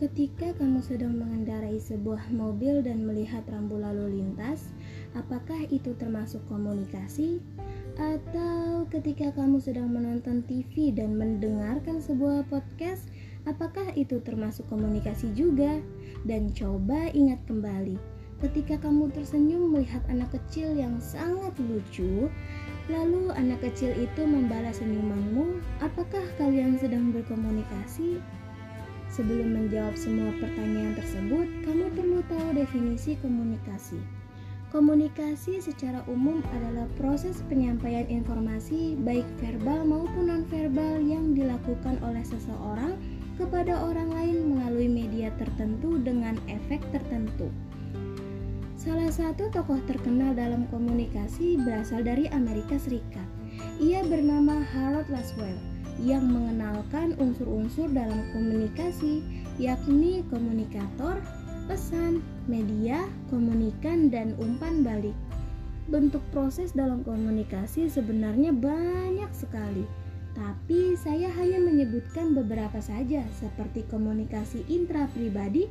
Ketika kamu sedang mengendarai sebuah mobil dan melihat rambu lalu lintas, apakah itu termasuk komunikasi? Atau ketika kamu sedang menonton TV dan mendengarkan sebuah podcast, apakah itu termasuk komunikasi juga? Dan coba ingat kembali, ketika kamu tersenyum melihat anak kecil yang sangat lucu, lalu anak kecil itu membalas senyumanmu, apakah kalian sedang berkomunikasi? Sebelum menjawab semua pertanyaan tersebut, kamu perlu tahu definisi komunikasi. Komunikasi secara umum adalah proses penyampaian informasi baik verbal maupun nonverbal yang dilakukan oleh seseorang kepada orang lain melalui media tertentu dengan efek tertentu. Salah satu tokoh terkenal dalam komunikasi berasal dari Amerika Serikat. Ia bernama Harold Laswell yang mengenalkan unsur-unsur dalam komunikasi, yakni komunikator, pesan, media, komunikan, dan umpan balik. Bentuk proses dalam komunikasi sebenarnya banyak sekali, tapi saya hanya menyebutkan beberapa saja, seperti komunikasi intrapribadi,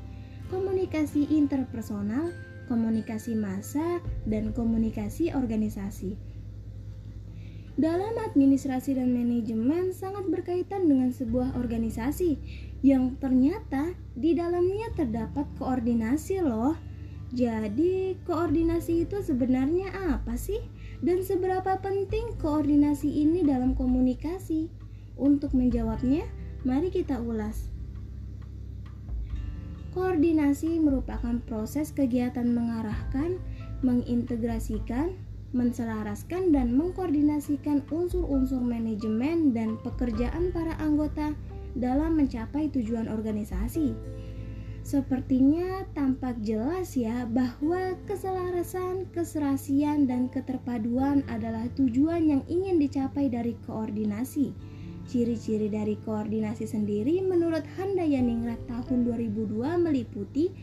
komunikasi interpersonal, komunikasi massa, dan komunikasi organisasi. Dalam administrasi dan manajemen sangat berkaitan dengan sebuah organisasi yang ternyata di dalamnya terdapat koordinasi loh. Jadi, koordinasi itu sebenarnya apa sih? Dan seberapa penting koordinasi ini dalam komunikasi? Untuk menjawabnya, mari kita ulas. Koordinasi merupakan proses kegiatan mengarahkan, mengintegrasikan, menselaraskan dan mengkoordinasikan unsur-unsur manajemen dan pekerjaan para anggota dalam mencapai tujuan organisasi. Sepertinya tampak jelas ya bahwa keselarasan, keserasian, dan keterpaduan adalah tujuan yang ingin dicapai dari koordinasi. Ciri-ciri dari koordinasi sendiri menurut Handayaningrat tahun 2002 meliputi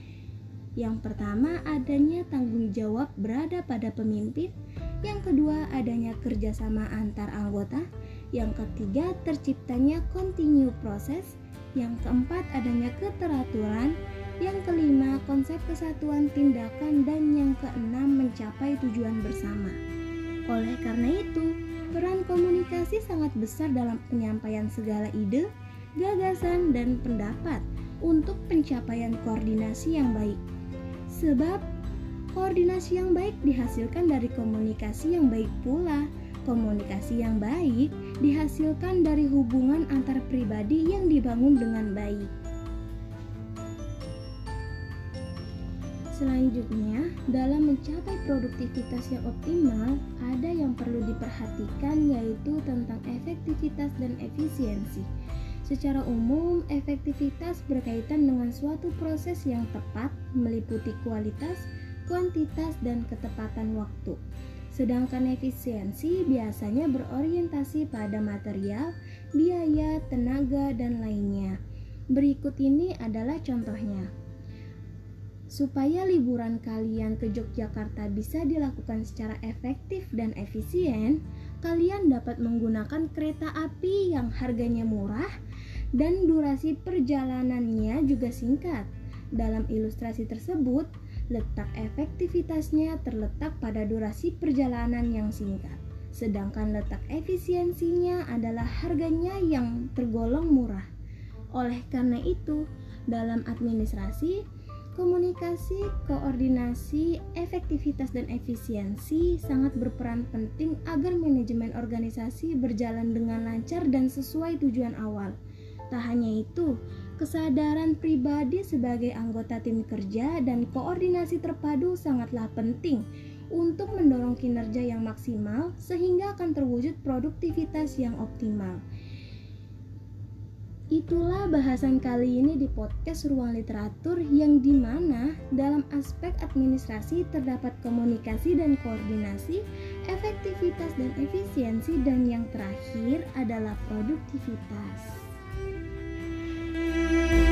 yang pertama, adanya tanggung jawab berada pada pemimpin. Yang kedua, adanya kerjasama antar anggota. Yang ketiga, terciptanya continue proses. Yang keempat, adanya keteraturan. Yang kelima, konsep kesatuan tindakan. Dan yang keenam, mencapai tujuan bersama. Oleh karena itu, peran komunikasi sangat besar dalam penyampaian segala ide, gagasan, dan pendapat untuk pencapaian koordinasi yang baik. Sebab koordinasi yang baik dihasilkan dari komunikasi yang baik pula. Komunikasi yang baik dihasilkan dari hubungan antar pribadi yang dibangun dengan baik. Selanjutnya, dalam mencapai produktivitas yang optimal, ada yang perlu diperhatikan yaitu tentang efektivitas dan efisiensi. Secara umum, efektivitas berkaitan dengan suatu proses yang tepat, meliputi kualitas, kuantitas, dan ketepatan waktu. Sedangkan efisiensi biasanya berorientasi pada material, biaya, tenaga, dan lainnya. Berikut ini adalah contohnya. Supaya liburan kalian ke Yogyakarta bisa dilakukan secara efektif dan efisien, kalian dapat menggunakan kereta api yang harganya murah dan durasi perjalanannya juga singkat. Dalam ilustrasi tersebut, letak efektivitasnya terletak pada durasi perjalanan yang singkat, sedangkan letak efisiensinya adalah harganya yang tergolong murah. Oleh karena itu, dalam administrasi, Komunikasi, koordinasi, efektivitas, dan efisiensi sangat berperan penting agar manajemen organisasi berjalan dengan lancar dan sesuai tujuan awal. Tak hanya itu, kesadaran pribadi sebagai anggota tim kerja dan koordinasi terpadu sangatlah penting untuk mendorong kinerja yang maksimal sehingga akan terwujud produktivitas yang optimal. Itulah bahasan kali ini di podcast Ruang Literatur yang di mana dalam aspek administrasi terdapat komunikasi dan koordinasi, efektivitas dan efisiensi dan yang terakhir adalah produktivitas. Música